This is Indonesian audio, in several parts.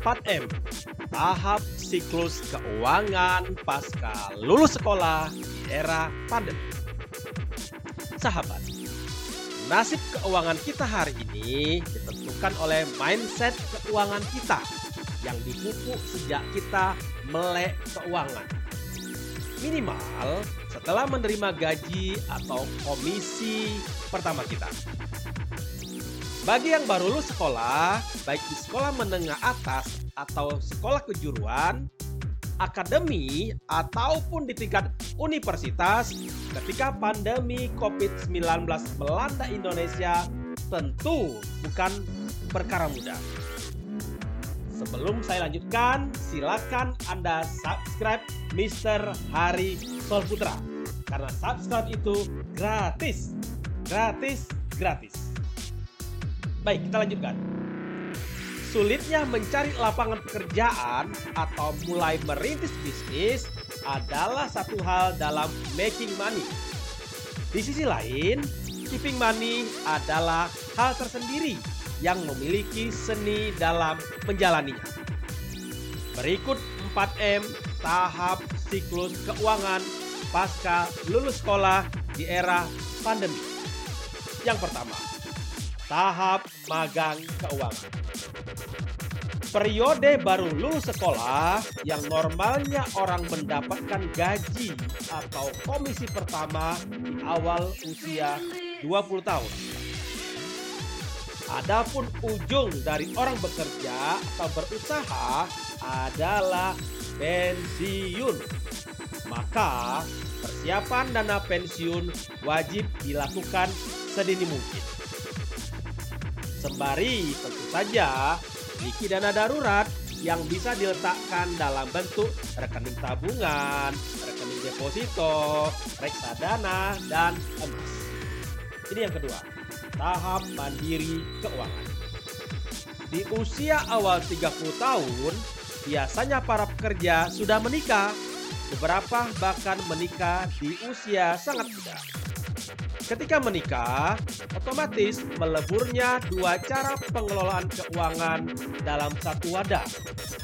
4M Tahap siklus keuangan pasca lulus sekolah di era pandemi Sahabat, nasib keuangan kita hari ini ditentukan oleh mindset keuangan kita yang dipupuk sejak kita melek keuangan. Minimal setelah menerima gaji atau komisi pertama kita. Bagi yang baru lulus sekolah, baik di sekolah menengah atas atau sekolah kejuruan, akademi, ataupun di tingkat universitas, ketika pandemi COVID-19 melanda Indonesia, tentu bukan perkara mudah. Sebelum saya lanjutkan, silakan Anda subscribe Mr. Hari Solputra. Karena subscribe itu gratis. Gratis, gratis. Baik, kita lanjutkan. Sulitnya mencari lapangan pekerjaan atau mulai merintis bisnis adalah satu hal dalam making money. Di sisi lain, keeping money adalah hal tersendiri yang memiliki seni dalam menjalaninya. Berikut 4M tahap siklus keuangan pasca lulus sekolah di era pandemi. Yang pertama, tahap magang keuangan. Periode baru lulus sekolah yang normalnya orang mendapatkan gaji atau komisi pertama di awal usia 20 tahun Adapun ujung dari orang bekerja atau berusaha adalah pensiun. Maka persiapan dana pensiun wajib dilakukan sedini mungkin. Sembari tentu saja memiliki dana darurat yang bisa diletakkan dalam bentuk rekening tabungan, rekening deposito, reksadana, dan emas. Ini yang kedua tahap mandiri keuangan. Di usia awal 30 tahun, biasanya para pekerja sudah menikah, beberapa bahkan menikah di usia sangat muda. Ketika menikah, otomatis meleburnya dua cara pengelolaan keuangan dalam satu wadah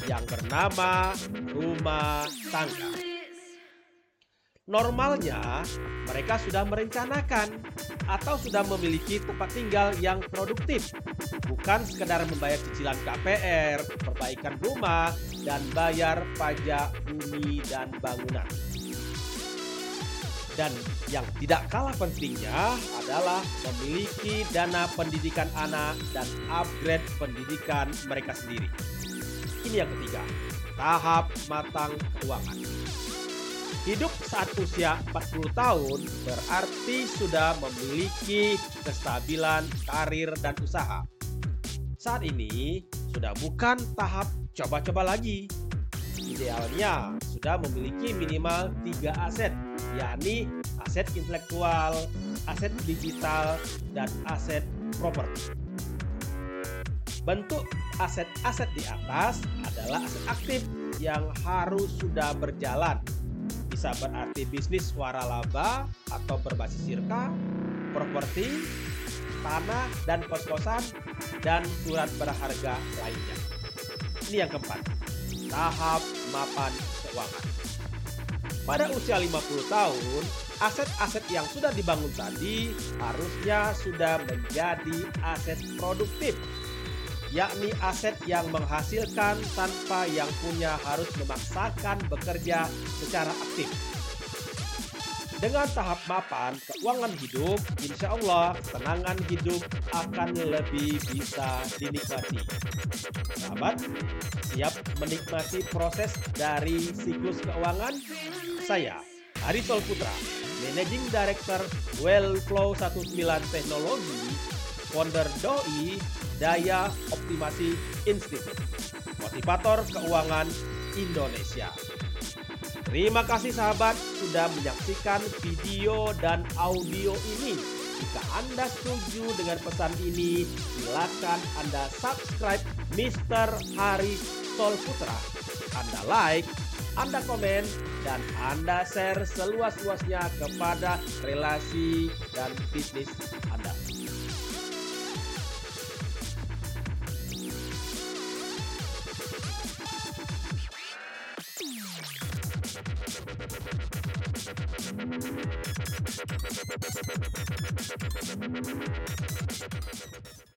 yang bernama rumah tangga. Normalnya, mereka sudah merencanakan atau sudah memiliki tempat tinggal yang produktif, bukan sekedar membayar cicilan KPR, perbaikan rumah, dan bayar pajak bumi dan bangunan. Dan yang tidak kalah pentingnya adalah memiliki dana pendidikan anak dan upgrade pendidikan mereka sendiri. Ini yang ketiga, tahap matang keuangan. Hidup saat usia 40 tahun berarti sudah memiliki kestabilan karir dan usaha. Saat ini sudah bukan tahap coba-coba lagi. Idealnya sudah memiliki minimal tiga aset, yakni aset intelektual, aset digital, dan aset properti. Bentuk aset-aset di atas adalah aset aktif yang harus sudah berjalan bisa berarti bisnis suara laba atau berbasis sirka, properti, tanah dan kos-kosan, dan surat berharga lainnya. Ini yang keempat, tahap mapan keuangan. Pada usia 50 tahun, aset-aset yang sudah dibangun tadi harusnya sudah menjadi aset produktif yakni aset yang menghasilkan tanpa yang punya harus memaksakan bekerja secara aktif. Dengan tahap mapan keuangan hidup, insya Allah kenangan hidup akan lebih bisa dinikmati. Sahabat, siap menikmati proses dari siklus keuangan? Saya, Harisol Putra, Managing Director Wellflow 19 Teknologi, founder DOI Daya Optimasi Institute, motivator keuangan Indonesia. Terima kasih sahabat sudah menyaksikan video dan audio ini. Jika Anda setuju dengan pesan ini, silakan Anda subscribe Mr. Hari Sol Putra. Anda like, Anda komen, dan Anda share seluas-luasnya kepada relasi dan bisnis Anda.